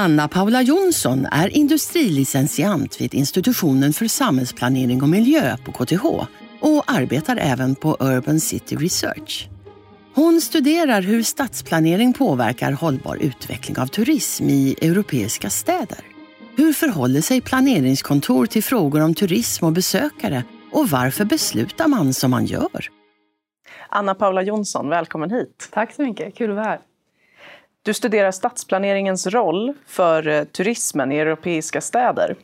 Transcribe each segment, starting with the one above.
Anna Paula Jonsson är industrilicentiant vid Institutionen för samhällsplanering och miljö på KTH och arbetar även på Urban City Research. Hon studerar hur stadsplanering påverkar hållbar utveckling av turism i europeiska städer. Hur förhåller sig planeringskontor till frågor om turism och besökare och varför beslutar man som man gör? Anna Paula Jonsson, välkommen hit. Tack så mycket, kul att vara här. Du studerar stadsplaneringens roll för eh, turismen i europeiska städer.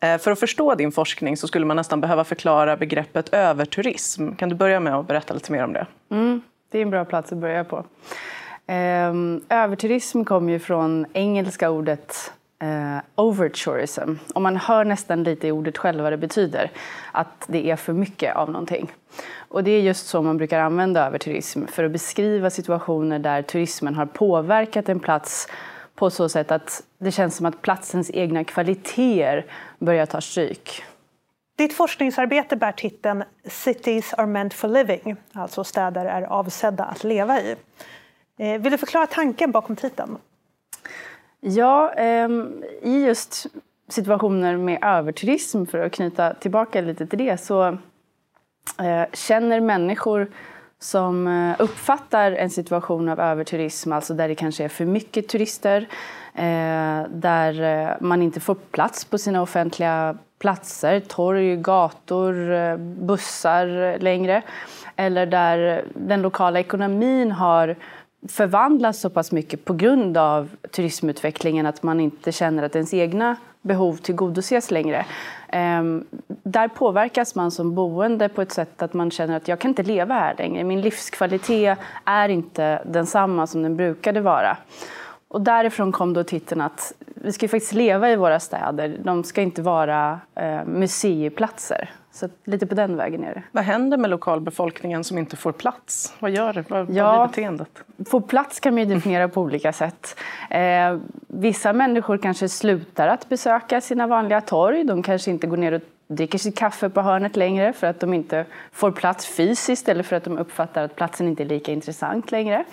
Eh, för att förstå din forskning så skulle man nästan behöva förklara begreppet överturism. Kan du börja med att berätta lite mer om det? Mm, det är en bra plats att börja på. Ehm, överturism kommer ju från engelska ordet eh, overtourism. Och man hör nästan lite i ordet själv vad det betyder. Att det är för mycket av någonting. Och det är just så man brukar använda överturism för att beskriva situationer där turismen har påverkat en plats på så sätt att det känns som att platsens egna kvaliteter börjar ta stryk. Ditt forskningsarbete bär titeln Cities are meant for living, alltså städer är avsedda att leva i. Eh, vill du förklara tanken bakom titeln? Ja, eh, i just situationer med överturism, för att knyta tillbaka lite till det, så eh, känner människor som eh, uppfattar en situation av överturism, alltså där det kanske är för mycket turister, eh, där eh, man inte får plats på sina offentliga platser, torg, gator, bussar längre, eller där den lokala ekonomin har förvandlas så pass mycket på grund av turismutvecklingen att man inte känner att ens egna behov tillgodoses längre. Ehm, där påverkas man som boende på ett sätt att man känner att jag kan inte leva här längre. Min livskvalitet är inte densamma som den brukade vara. Och därifrån kom då titeln att vi ska faktiskt leva i våra städer. De ska inte vara eh, museiplatser. Så lite på den vägen är det. Vad händer med lokalbefolkningen som inte får plats? Vad gör det? Vad, ja, vad blir beteendet? Få plats kan man ju definiera på olika sätt. Eh, vissa människor kanske slutar att besöka sina vanliga torg. De kanske inte går ner och dricker sitt kaffe på hörnet längre för att de inte får plats fysiskt eller för att de uppfattar att platsen inte är lika intressant längre.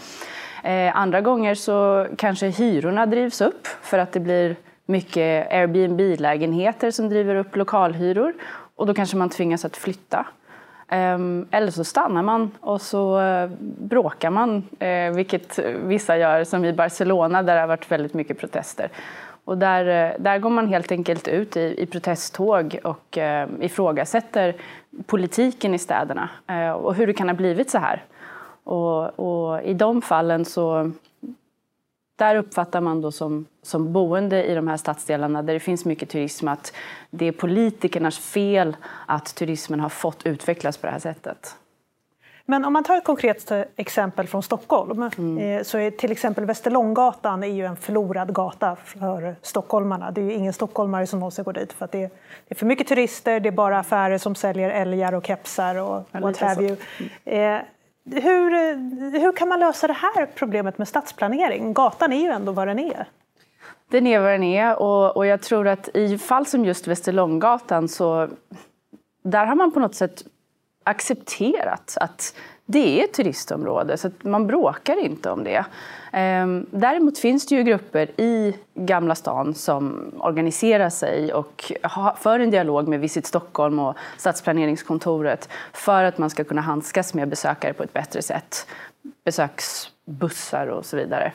Eh, andra gånger så kanske hyrorna drivs upp för att det blir mycket Airbnb-lägenheter som driver upp lokalhyror och då kanske man tvingas att flytta. Ehm, eller så stannar man och så eh, bråkar man, eh, vilket vissa gör, som i Barcelona där det har varit väldigt mycket protester. Och där, eh, där går man helt enkelt ut i, i protesttåg och eh, ifrågasätter politiken i städerna och hur det kan ha blivit så här. Och, och, i de fallen så där uppfattar man då som, som boende i de här stadsdelarna där det finns mycket turism att det är politikernas fel att turismen har fått utvecklas på det här sättet. Men om man tar ett konkret exempel från Stockholm mm. Eh, så är till exempel Västerlånggatan är ju en förlorad gata för stockholmarna. Det är ju ingen stockholmare som någonsin går dit för att det är, det är för mycket turister, det är bara affärer som säljer älgar och kepsar och what have you. Hur, hur kan man lösa det här problemet med stadsplanering? Gatan är ju ändå vad den är. Den är vad den är och, och jag tror att i fall som just Västerlånggatan så där har man på något sätt accepterat att det är ett turistområde så man bråkar inte om det. Ehm, däremot finns det ju grupper i Gamla stan som organiserar sig och för en dialog med Visit Stockholm och Stadsplaneringskontoret för att man ska kunna handskas med besökare på ett bättre sätt. Besöksbussar och så vidare.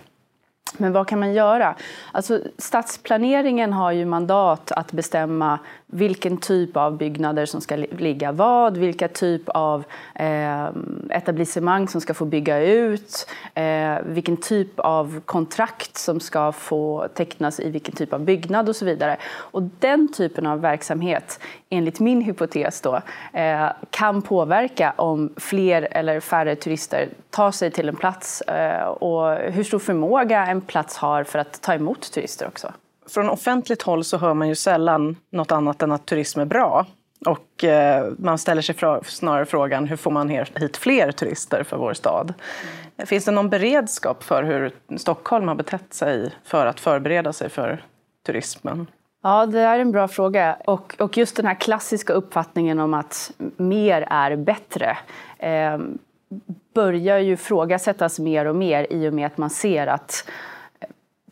Men vad kan man göra? Alltså, stadsplaneringen har ju mandat att bestämma vilken typ av byggnader som ska ligga vad, vilka typ av eh, etablissemang som ska få bygga ut, eh, vilken typ av kontrakt som ska få tecknas i vilken typ av byggnad och så vidare. Och den typen av verksamhet, enligt min hypotes då, eh, kan påverka om fler eller färre turister tar sig till en plats eh, och hur stor förmåga en plats har för att ta emot turister också. Från offentligt håll så hör man ju sällan något annat än att turism är bra. Och eh, man ställer sig snarare frågan hur får man hit fler turister för vår stad? Mm. Finns det någon beredskap för hur Stockholm har betett sig för att förbereda sig för turismen? Ja, det är en bra fråga. Och, och just den här klassiska uppfattningen om att mer är bättre eh, börjar ju ifrågasättas mer och mer i och med att man ser att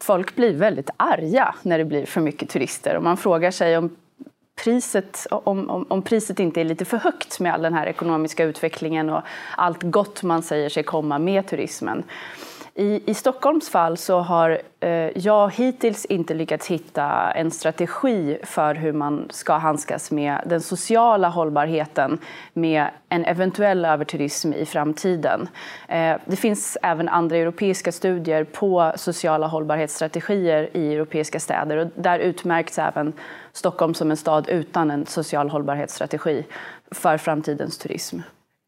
folk blir väldigt arga när det blir för mycket turister. Och man frågar sig om priset, om, om, om, priset inte är lite för högt med all den här ekonomiska utvecklingen och allt gott man säger sig komma med turismen. I, I Stockholms fall så har eh, jag hittills inte lyckats hitta en strategi för hur man ska handskas med den sociala hållbarheten med en eventuell överturism i framtiden. Eh, det finns även andra europeiska studier på sociala hållbarhetsstrategier i europeiska städer och där utmärks även Stockholm som en stad utan en social hållbarhetsstrategi för framtidens turism.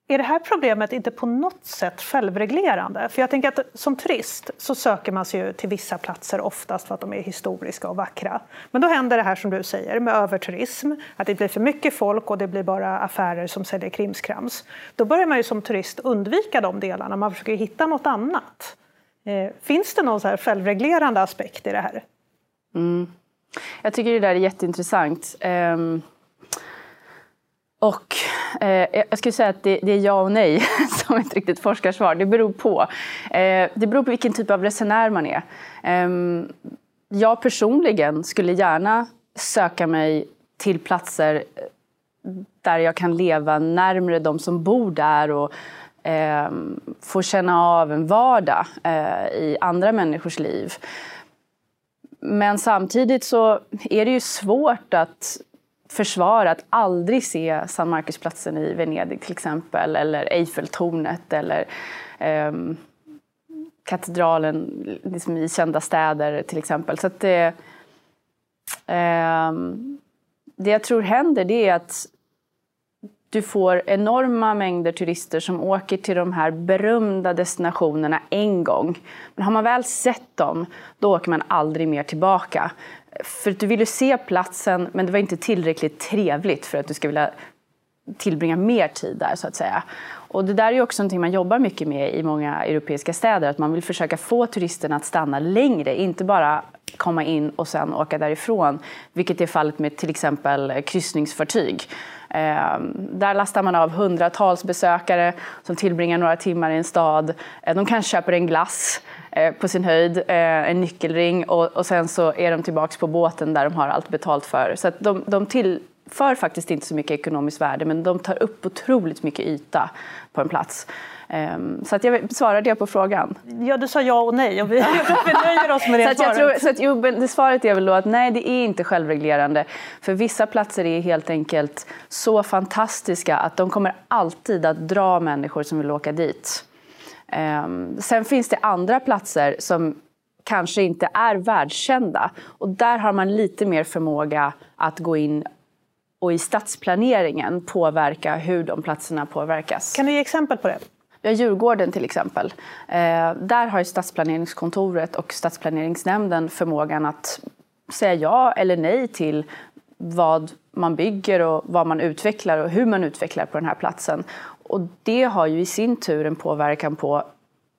Är det här problemet inte på något sätt självreglerande? För jag tänker att som turist så söker man sig ju till vissa platser oftast för att de är historiska och vackra. Men då händer det här som du säger med överturism, att det blir för mycket folk och det blir bara affärer som säljer krimskrams. Då börjar man ju som turist undvika de delarna, man försöker hitta något annat. Eh, finns det någon så här självreglerande aspekt i det här? Mm. Jag tycker det där är jätteintressant. Um... Och eh, jag skulle säga att det, det, är ja och nej som ett riktigt forskarsvar. Det beror på. Eh, det beror på vilken typ av resenär man är. Eh, jag personligen skulle gärna söka mig till platser eh, där jag kan leva närmre de som bor där och eh, få känna av en vardag eh, i andra människors liv. Men samtidigt så är det ju svårt att försvara att aldrig se San Marcusplatsen i Venedig till exempel eller Eiffeltornet eller um, katedralen liksom i kända städer till exempel. Så det, um, det jag tror händer det är att du får enorma mängder turister som åker till de här berömda destinationerna en gång. Men har man väl sett dem, då åker man aldrig mer tillbaka. För att du ville se platsen, men det var inte tillräckligt trevligt för att du ska vilja tillbringa mer tid där, så att säga. Och det där är också någonting man jobbar mycket med i många europeiska städer, att man vill försöka få turisterna att stanna längre, inte bara komma in och sen åka därifrån, vilket är fallet med till exempel kryssningsfartyg. Eh, där lastar man av hundratals besökare som tillbringar några timmar i en stad. Eh, de kanske köper en glass på sin höjd, eh, en nyckelring och, och sen så är de tillbaka på båten där de har allt betalt för. Så att de, de tillför faktiskt inte så mycket ekonomiskt värde men de tar upp otroligt mycket yta på en plats. Um, så att jag svarade jag på frågan? Ja, du sa ja och nej och vi, vi nöjer oss med det så att jag svaret. Tror, så att, jo, det svaret är väl då att nej, det är inte självreglerande. För vissa platser är helt enkelt så fantastiska att de kommer alltid att dra människor som vill åka dit. Ehm, sen finns det andra platser som kanske inte är världskända och där har man lite mer förmåga att gå in och i stadsplaneringen påverka hur de platserna påverkas. Kan du ge exempel på det? Har Djurgården till exempel. Eh, där har stadsplaneringskontoret och stadsplaneringsnämnden förmågan att säga ja eller nej till vad man bygger och vad man utvecklar och hur man utvecklar på den här platsen. Och det har ju i sin tur en påverkan på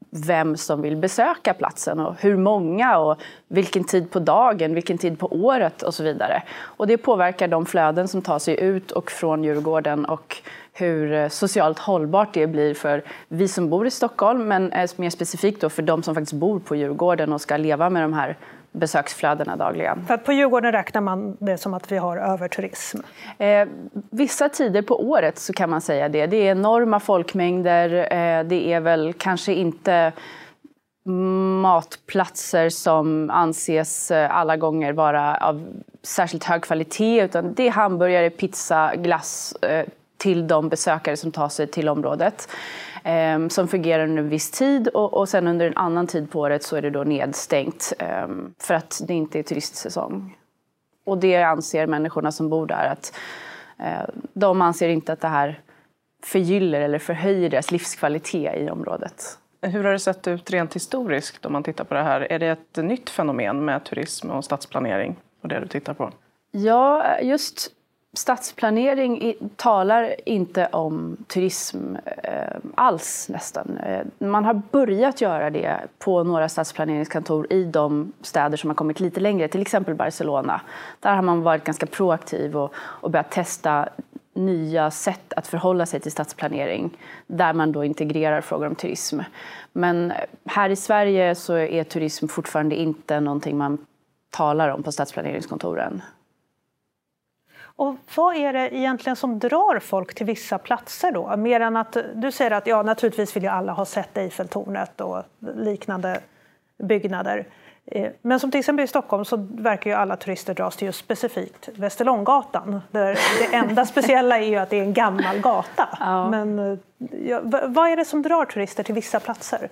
vem som vill besöka platsen och hur många och vilken tid på dagen, vilken tid på året och så vidare. Och det påverkar de flöden som tar sig ut och från Djurgården och hur eh, socialt hållbart det blir för vi som bor i Stockholm men eh, mer specifikt då för de som faktiskt bor på Djurgården och ska leva med de här besöksflödena dagligen. För att på Djurgården räknar man det som att vi har överturism? Eh, vissa tider på året så kan man säga det. Det är enorma folkmängder. Eh, det är väl kanske inte matplatser som anses eh, alla gånger vara av särskilt hög kvalitet utan det är hamburgare, pizza, glass eh, till de besökare som tar sig till området eh, som fungerar under en viss tid och, och sen under en annan tid på året så är det då nedstängt eh, för att det inte är turistsäsong. Och det anser människorna som bor där att eh, de anser inte att det här förgyller eller förhöjer deras livskvalitet i området. Hur har det sett ut rent historiskt om man tittar på det här? Är det ett nytt fenomen med turism och stadsplanering och det du tittar på? Ja, just stadsplanering talar inte om turism eh, alls nästan. Eh, man har börjat göra det på några stadsplaneringskontor i de städer som har kommit lite längre, till exempel Barcelona. Där har man varit ganska proaktiv och, och börjat testa nya sätt att förhålla sig till stadsplanering där man då integrerar frågor om turism. Men här i Sverige så är turism fortfarande inte någonting man talar om på stadsplaneringskontoren. Och vad är det egentligen som drar folk till vissa platser då? Mer än att du säger att ja, naturligtvis vill ju alla ha sett Eiffeltornet och liknande byggnader. Eh, men som till exempel i Stockholm så verkar ju alla turister dras till just specifikt Västerlånggatan. Där det enda speciella är ju att det är en gammal gata. Ja. Men eh, ja, vad är det som drar turister till vissa platser?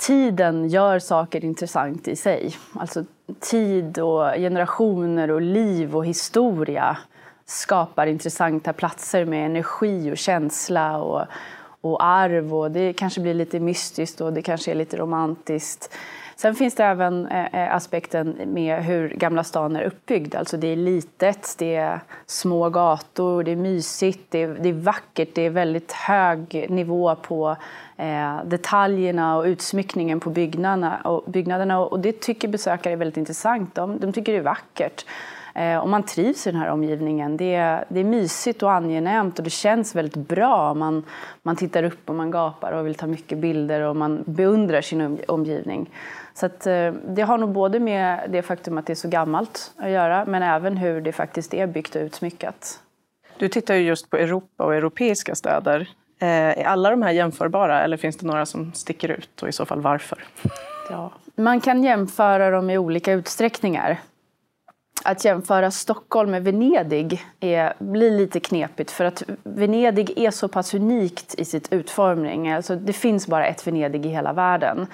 Tiden gör saker intressant i sig. Alltså tid och generationer och liv och historia skapar intressanta platser med energi och känsla och, och arv. Och det kanske blir lite mystiskt och det kanske är lite romantiskt. Sen finns det även eh, eh, aspekten med hur Gamla stan är uppbyggd. Alltså det är litet, det är små gator, det är mysigt, det är, det är vackert, det är väldigt hög nivå på eh, detaljerna och utsmyckningen på byggnaderna. Och, byggnaderna och det tycker besökare är väldigt intressant. De, de tycker det är vackert. Eh, och man trivs i den här omgivningen. Det är, det är mysigt och angenämt och det känns väldigt bra. Man, man tittar upp och man gapar och vill ta mycket bilder och man beundrar sin omgivning. Så att, eh, det har nog både med det faktum att det är så gammalt att göra men även hur det faktiskt är byggt och utsmyckat. Du tittar ju just på Europa och europeiska städer. Eh, är alla de här jämförbara eller finns det några som sticker ut och i så fall varför? Ja. Man kan jämföra dem i olika utsträckningar att jämföra Stockholm med Venedig är, blir lite knepigt för att Venedig är så pass unikt i sitt utformning. Alltså det finns bara ett Venedig i hela världen.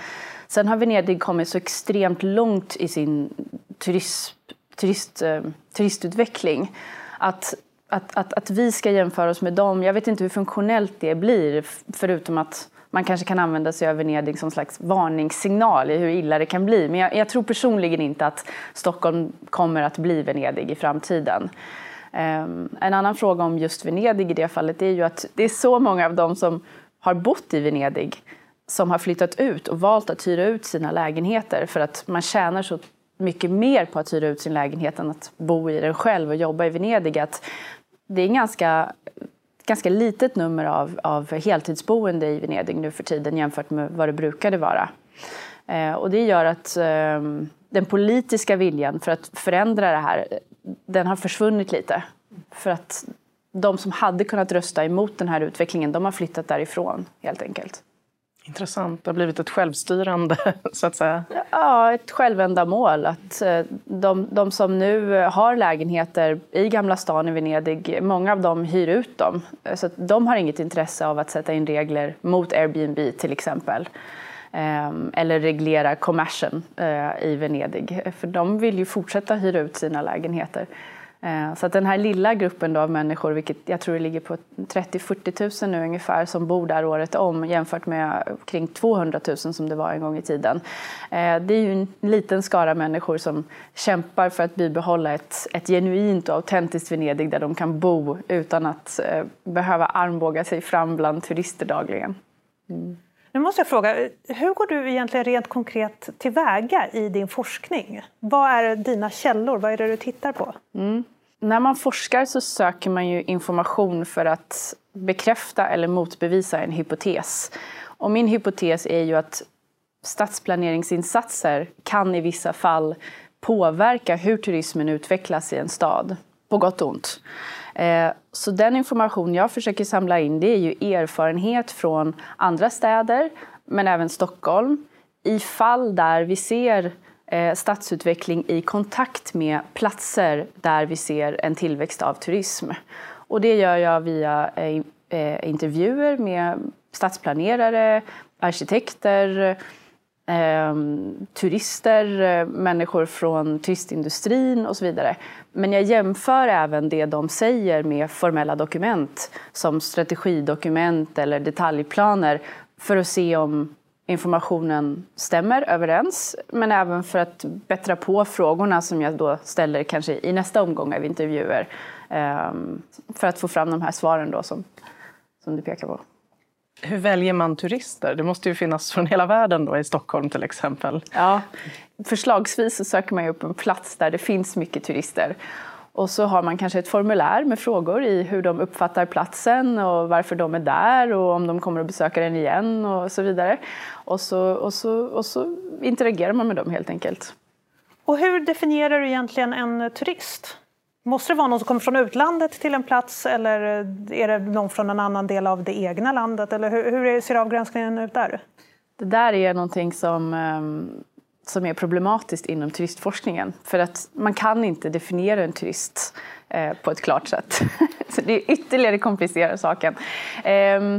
Sen har Venedig kommit så extremt långt i sin turist, turist, eh, turistutveckling att, att, att, att vi ska jämföra oss med dem, jag vet inte hur funktionellt det blir förutom att man kanske kan använda sig av Venedig som slags varningssignal i hur illa det kan bli. Men jag, jag tror personligen inte att Stockholm kommer att bli Venedig i framtiden. Um, en annan fråga om just Venedig i det fallet är ju att det är så många av dem som har bott i Venedig som har flyttat ut och valt att hyra ut sina lägenheter för att man tjänar så mycket mer på att hyra ut sin lägenhet än att bo i den själv och jobba i Venedig. Att det är en ganska ganska litet nummer av, av heltidsboende i Venedig nu för tiden jämfört med vad det brukade vara. Eh, och det gör att eh, den politiska viljan för att förändra det här, den har försvunnit lite. För att de som hade kunnat rösta emot den här utvecklingen, de har flyttat därifrån helt enkelt. Intressant. Det har blivit ett självstyrande, så att säga. Ja, ett självändamål. Att eh, de, de som nu har lägenheter i Gamla stan i Venedig, många av dem hyr ut dem. Så de har inget intresse av att sätta in regler mot Airbnb till exempel. Ehm, eller reglera kommersen eh, i Venedig. För de vill ju fortsätta hyra ut sina lägenheter. Eh, så att den här lilla gruppen då av människor, vilket jag tror ligger på 30-40 000 nu ungefär, som bor där året om jämfört med kring 200 000 som det var en gång i tiden. Eh, det är ju en liten skara människor som kämpar för att bibehålla ett, ett genuint och autentiskt Venedig där de kan bo utan att eh, behöva armbåga sig fram bland turister dagligen. Mm. Nu måste jag fråga, hur går du egentligen rent konkret tillväga i din forskning? Vad är dina källor? Vad är det du tittar på? Mm. När man forskar så söker man ju information för att bekräfta eller motbevisa en hypotes. Och min hypotes är ju att stadsplaneringsinsatser kan i vissa fall påverka hur turismen utvecklas i en stad, på gott och ont. Eh, så den information jag försöker samla in det är ju erfarenhet från andra städer, men även Stockholm, i fall där vi ser eh, Eh, stadsutveckling i kontakt med platser där vi ser en tillväxt av turism. Och det gör jag via eh, eh, intervjuer med stadsplanerare, arkitekter, eh, turister, människor från turistindustrin och så vidare. Men jag jämför även det de säger med formella dokument som strategidokument eller detaljplaner för att se om informationen stämmer överens men även för att bättra på frågorna som jag då ställer kanske i nästa omgång av intervjuer. Ehm, för att få fram de här svaren då som, som du pekar på. Hur väljer man turister? Det måste ju finnas från hela världen då, i Stockholm till exempel. Ja, förslagsvis så söker man upp en plats där det finns mycket turister. Och så har man kanske ett formulär med frågor i hur de uppfattar platsen och varför de är där och om de kommer att besöka den igen och så vidare. Och så, och så, och så interagerar man med dem helt enkelt. Och hur definierar du egentligen en turist? Måste det vara någon som kommer från utlandet till en plats eller är det någon från en annan del av det egna landet? Eller hur, hur ser avgränsningen ut där? Det där är någonting som, ehm, som är problematiskt inom turistforskningen. För att man kan inte definiera en turist eh, på ett klart sätt. Så det är ytterligare komplicerar saken. Eh,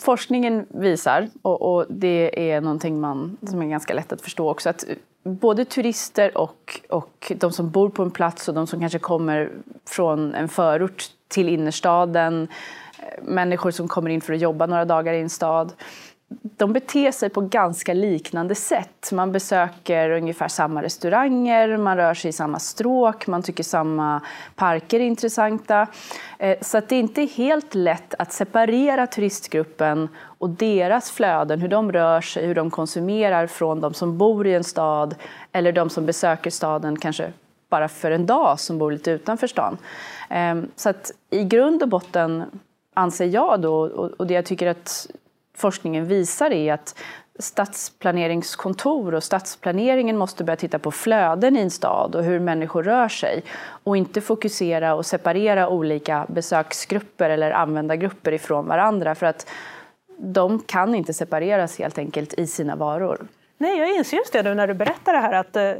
forskningen visar, och, det är någonting man, som är ganska lätt att förstå också, att både turister och, och de som bor på en plats och de som kanske kommer från en förort till innerstaden, eh, människor som kommer in för att jobba några dagar i en stad, de beter sig på ganska liknande sätt. Man besöker ungefär samma restauranger, man rör sig i samma stråk, man tycker samma parker är intressanta. Eh, så att det är inte helt lätt att separera turistgruppen och deras flöden, hur de rör sig, hur de konsumerar från de som bor i en stad eller de som besöker staden kanske bara för en dag som bor lite utanför stan. Ehm, så att i grund och botten anser jag då, och det jag tycker att forskningen visar är att stadsplaneringskontor och stadsplaneringen måste börja titta på flöden i en stad och hur människor rör sig och inte fokusera och separera olika besöksgrupper eller användargrupper ifrån varandra för att de kan inte separeras helt enkelt i sina varor. Nej, jag inser just det nu när du berättar det här att eh,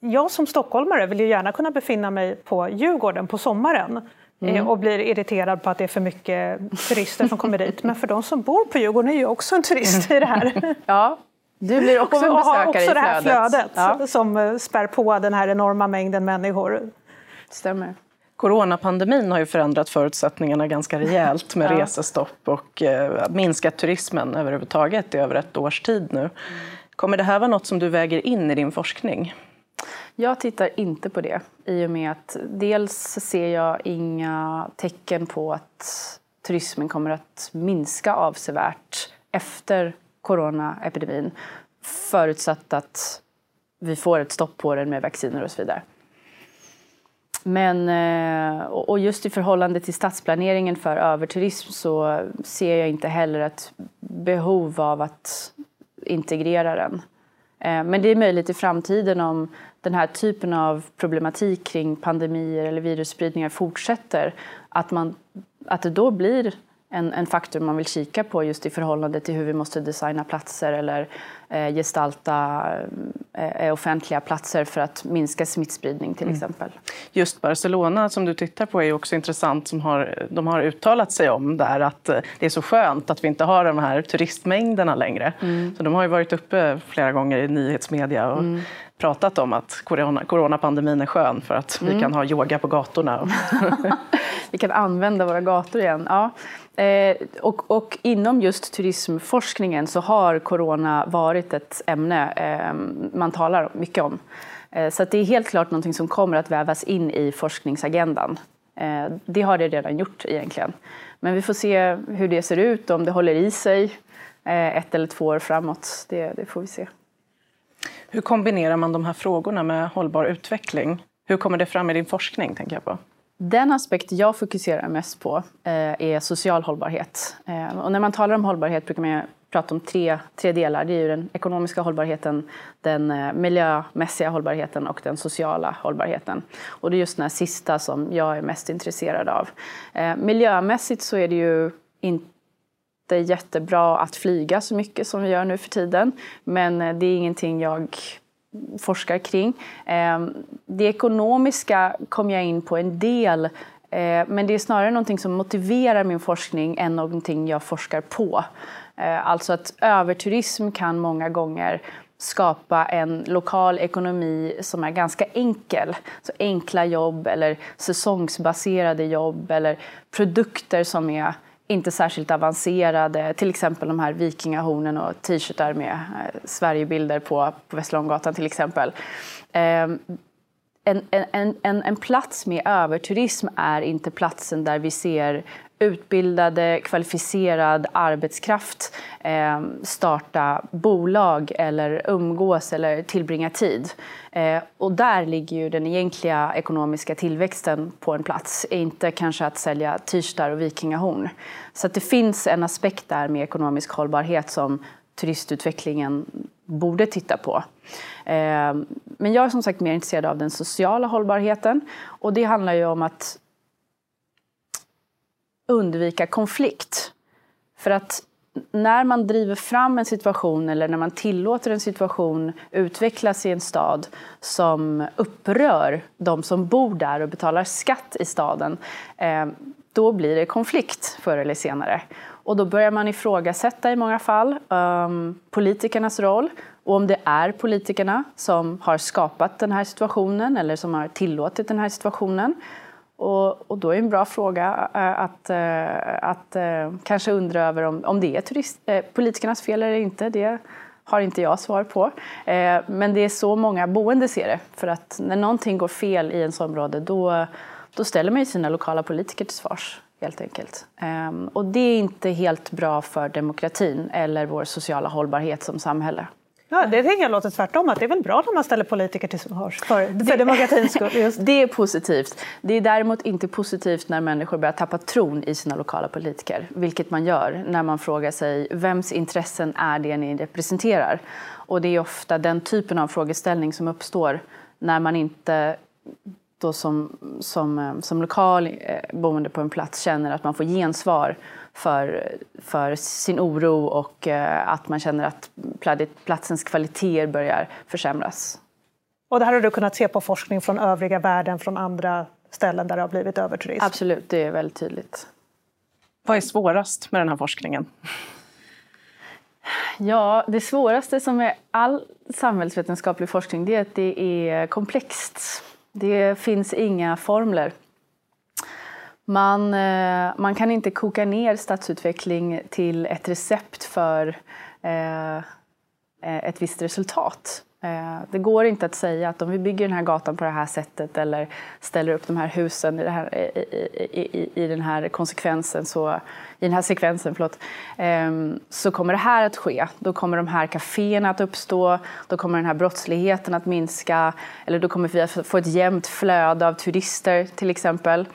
jag som stockholmare vill ju gärna kunna befinna mig på Djurgården på sommaren mm. och blir irriterad på att det är för mycket turister som kommer dit. Men för de som bor på Djurgården är ju också en turist i det här. Ja, du blir också en besökare och också det här flödet ja. som eh, spär på den här enorma mängden människor. Stämmer. Coronapandemin har ju förändrat förutsättningarna ganska rejält med ja. resestopp och eh, minskat turismen överhuvudtaget i över ett års tid nu. Kommer det här vara något som du väger in i din forskning? Jag tittar inte på det i och med att dels ser jag inga tecken på att turismen kommer att minska avsevärt efter coronaepidemin förutsatt att vi får ett stopp på den med vacciner och så vidare. Men, eh, och just i förhållande till stadsplaneringen för överturism så ser jag inte heller ett behov av att integrera den. Eh, men det är möjligt i framtiden om den här typen av problematik kring pandemier eller virusspridningar fortsätter, att, man, att det då blir en, en faktor man vill kika på just i förhållande till hur vi måste designa platser eller eh, gestalta eh, offentliga platser för att minska smittspridning till mm. exempel. Just Barcelona som du tittar på är också intressant. Som har, de har uttalat sig om där att eh, det är så skönt att vi inte har de här turistmängderna längre. Mm. Så de har ju varit uppe flera gånger i nyhetsmedia och mm pratat om att corona, coronapandemin är skön för att mm. vi kan ha yoga på gatorna. vi kan använda våra gator igen. Ja. Eh, och, och, inom just turismforskningen så har corona varit ett ämne eh, man talar mycket om. Eh, så det är helt klart något som kommer att vävas in i forskningsagendan. Eh, det har det redan gjort egentligen. Men vi får se hur det ser ut, om det håller i sig eh, ett eller två år framåt. Det, det får vi se. Hur kombinerar man de här frågorna med hållbar utveckling? Hur kommer det fram i din forskning? tänker jag på? Den aspekt jag fokuserar mest på eh, är social hållbarhet. Eh, och när man talar om hållbarhet brukar man prata om tre, tre delar. Det är ju den ekonomiska hållbarheten, den eh, miljömässiga hållbarheten och den sociala hållbarheten. Och det är just den här sista som jag är mest intresserad av. Eh, miljömässigt så är det ju inte inte jättebra att flyga så mycket som vi gör nu för tiden. Men eh, det är ingenting jag forskar kring. Ehm, det ekonomiska kom jag in på en del eh, men det är snarare någonting som motiverar min forskning än någonting jag forskar på. Eh, alltså att överturism kan många gånger skapa en lokal ekonomi som är ganska enkel. Så enkla jobb eller säsongsbaserade jobb eller produkter som är inte särskilt avancerade, till exempel de här vikingahornen och t-shirtar med eh, Sverigebilder på, på Västerlånggatan till exempel. Eh, en, en, en, en plats med överturism är inte platsen där vi ser utbildade, kvalificerad arbetskraft eh, starta bolag eller umgås eller tillbringa tid. Eh, och där ligger ju den egentliga ekonomiska tillväxten på en plats, inte kanske att sälja t-shirtar och vikingahorn. Så att det finns en aspekt där med ekonomisk hållbarhet som turistutvecklingen borde titta på. Eh, men jag är som sagt mer intresserad av den sociala hållbarheten och det handlar ju om att undvika konflikt. För att när man driver fram en situation eller när man tillåter en situation utvecklas i en stad som upprör de som bor där och betalar skatt i staden, eh, då blir det konflikt förr eller senare. Och då börjar man ifrågasätta i många fall ehm, politikernas roll och om det är politikerna som har skapat den här situationen eller som har tillåtit den här situationen. Och, och då är en bra fråga eh, att, eh, att eh, kanske undra över om, om det är turist, politikernas fel eller inte. Det har inte jag svar på. Men det är så många boende ser det. För att när någonting går fel i ens område då, då ställer man ju sina lokala politiker till svars helt enkelt. Ehm, och det är inte helt bra för demokratin eller vår sociala hållbarhet som samhälle. Ja, det tänker jag låter tvärtom, att det är väl bra när man ställer politiker till svars för, för demokratins skull. Just. Det är positivt. Det är däremot inte positivt när människor börjar tappa tron i sina lokala politiker, vilket man gör när man frågar sig vems intressen är det ni representerar? Och det är ofta den typen av frågeställning som uppstår när man inte då som, som, eh, som lokal eh, boende på en plats känner att man får gensvar för, för sin oro och eh, att man känner att platsens kvaliteter börjar försämras. Och det här har du kunnat se på forskning från övriga världen, från andra ställen där det har blivit överturism? Absolut, det är väldigt tydligt. Vad är svårast med den här forskningen? Ja, det svåraste som är all samhällsvetenskaplig forskning det är att det är komplext. Det finns inga formler. Man, eh, man kan inte koka ner stadsutveckling till ett recept för eh, ett visst resultat. Eh, det går inte att säga att om vi bygger den här gatan på det här sättet eller ställer upp de här husen i, här, i, i, i, den här konsekvensen så, i den här sekvensen förlåt, ehm, så kommer det här att ske. Då kommer de här kaféerna att uppstå, då kommer den här brottsligheten att minska eller då kommer vi att få ett jämnt flöde av turister till exempel.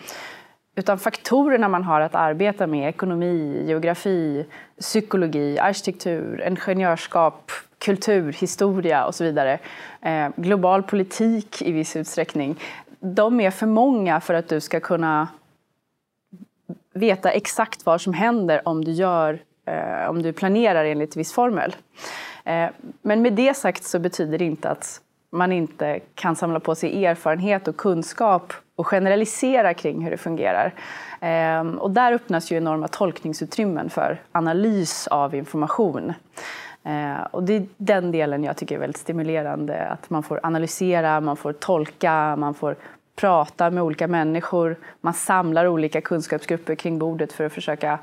Utan faktorerna man har att arbeta med, ekonomi, geografi, psykologi, arkitektur, ingenjörskap, kultur, historia och så vidare, eh, global politik i viss utsträckning, de är för många för att du ska kunna veta exakt vad som händer om du, gör, eh, om du planerar enligt viss formel. Eh, men med det sagt så betyder det inte att man inte kan samla på sig erfarenhet och kunskap och generalisera kring hur det fungerar. Ehm, och där öppnas ju enorma tolkningsutrymmen för analys av information. Ehm, och det är den delen jag tycker är väldigt stimulerande, att man får analysera, man får tolka, man får prata med olika människor, man samlar olika kunskapsgrupper kring bordet för att försöka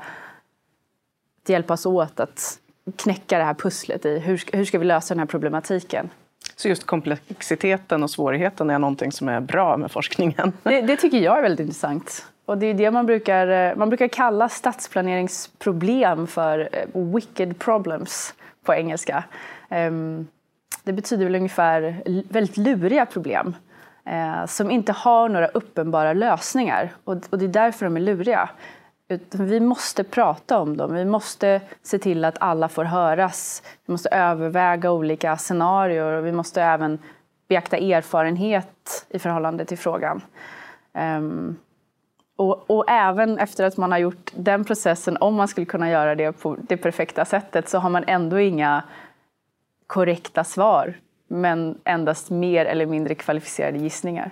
hjälpas åt att knäcka det här pusslet i hur, hur ska vi lösa den här problematiken. Så just komplexiteten och svårigheten är någonting som är bra med forskningen? Det, det tycker jag är väldigt intressant. Och det är det man brukar, eh, man brukar kalla stadsplaneringsproblem för eh, wicked problems på engelska. Ehm, det betyder väl ungefär väldigt luriga problem eh, som inte har några uppenbara lösningar. Och det är därför de är luriga. Vi måste prata om dem. Vi måste se till att alla får höras. Vi måste överväga olika scenarier och vi måste även beakta erfarenhet i förhållande till frågan. Um, och, och, även efter att man har gjort den processen, om man skulle kunna göra det på det perfekta sättet, så har man ändå inga korrekta svar, men endast mer eller mindre kvalificerade gissningar.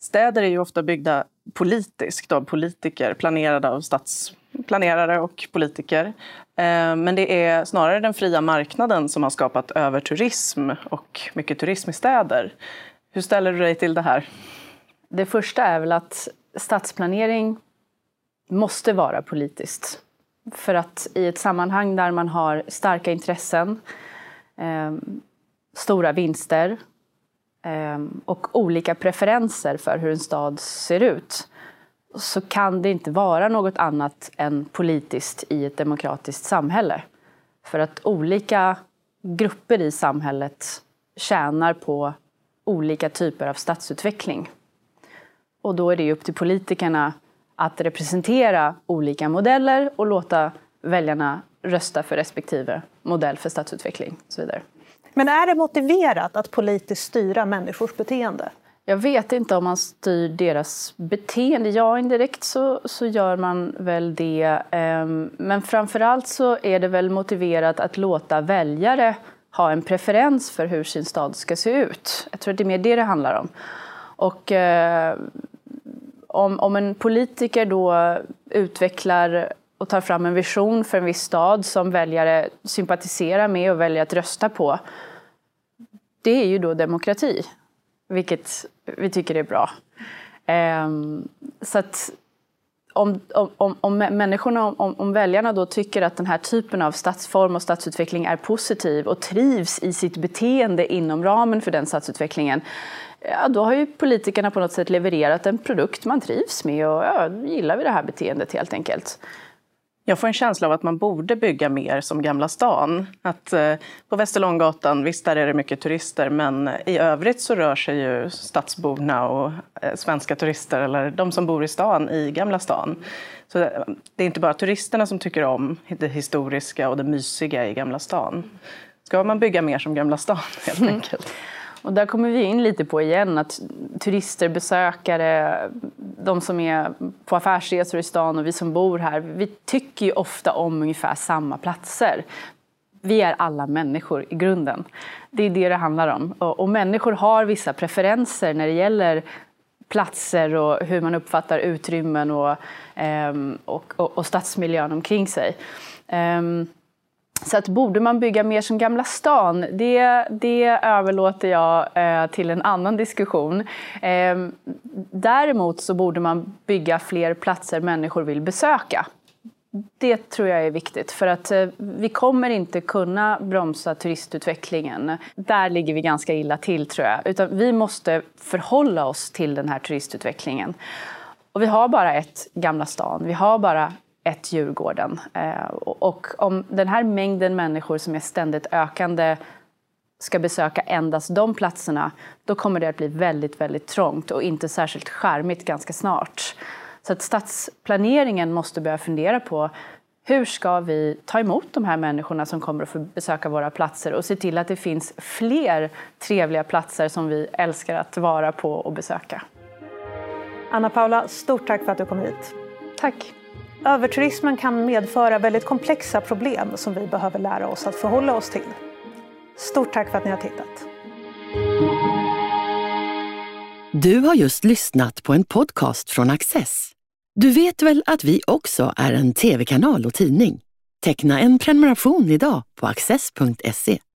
Städer är ju ofta byggda politiskt av politiker, planerade av stadsplanerare och politiker. Eh, men det är snarare den fria marknaden som har skapat överturism och mycket turism i städer. Hur ställer du dig till det här? Det första är väl att stadsplanering måste vara politiskt. För att i ett sammanhang där man har starka intressen, eh, stora vinster, Ehm, och olika preferenser för hur en stad ser ut så kan det inte vara något annat än politiskt i ett demokratiskt samhälle. För att olika grupper i samhället tjänar på olika typer av stadsutveckling. Och då är det upp till politikerna att representera olika modeller och låta väljarna rösta för respektive modell för stadsutveckling och så vidare. Men är det motiverat att politiskt styra människors beteende? Jag vet inte om man styr deras beteende. Ja, indirekt så, så gör man väl det. Ehm, men framförallt så är det väl motiverat att låta väljare ha en preferens för hur sin stad ska se ut. Jag tror att det är mer det det handlar om. Och eh, om, om en politiker då utvecklar och tar fram en vision för en viss stad som väljare sympatiserar med och väljer att rösta på. Det är ju då demokrati, vilket vi tycker är bra. Ehm, så att om, om, om människorna, om, om väljarna då tycker att den här typen av stadsform och stadsutveckling är positiv och trivs i sitt beteende inom ramen för den stadsutvecklingen, ja, då har ju politikerna på något sätt levererat en produkt man trivs med och ja, gillar vi det här beteendet helt enkelt. Jag får en känsla av att man borde bygga mer som Gamla stan. Att, eh, på Västerlånggatan, visst där är det mycket turister men i övrigt så rör sig ju stadsborna och eh, svenska turister eller de som bor i stan i Gamla stan. Så det, det är inte bara turisterna som tycker om det historiska och det mysiga i Gamla stan. Ska man bygga mer som Gamla stan helt mm. Och där kommer vi in lite på igen att turister, besökare, de som är på affärsresor i stan och vi som bor här, vi tycker ju ofta om ungefär samma platser. Vi är alla människor i grunden. Det är det det handlar om. Och, och människor har vissa preferenser när det gäller platser och hur man uppfattar utrymmen och, ehm, och, och, och stadsmiljön omkring sig. Um, så att borde man bygga mer som Gamla stan, det, det överlåter jag eh, till en annan diskussion. Eh, däremot så borde man bygga fler platser människor vill besöka. Det tror jag är viktigt för att eh, vi kommer inte kunna bromsa turistutvecklingen. Där ligger vi ganska illa till tror jag. Utan vi måste förhålla oss till den här turistutvecklingen. Och vi har bara ett Gamla stan, vi har bara ett Djurgården. Eh, och om den här mängden människor som är ständigt ökande ska besöka endast de platserna, då kommer det att bli väldigt, väldigt trångt och inte särskilt skärmigt ganska snart. Så att stadsplaneringen måste börja fundera på hur ska vi ta emot de här människorna som kommer att få besöka våra platser och se till att det finns fler trevliga platser som vi älskar att vara på och besöka. Anna Paula, stort tack för att du kom hit. Tack. Överturismen kan medföra väldigt komplexa problem som vi behöver lära oss att förhålla oss till. Stort tack för att ni har tittat. Du har just lyssnat på en podcast från Access. Du vet väl att vi också är en tv-kanal och tidning? Teckna en prenumeration idag på access.se.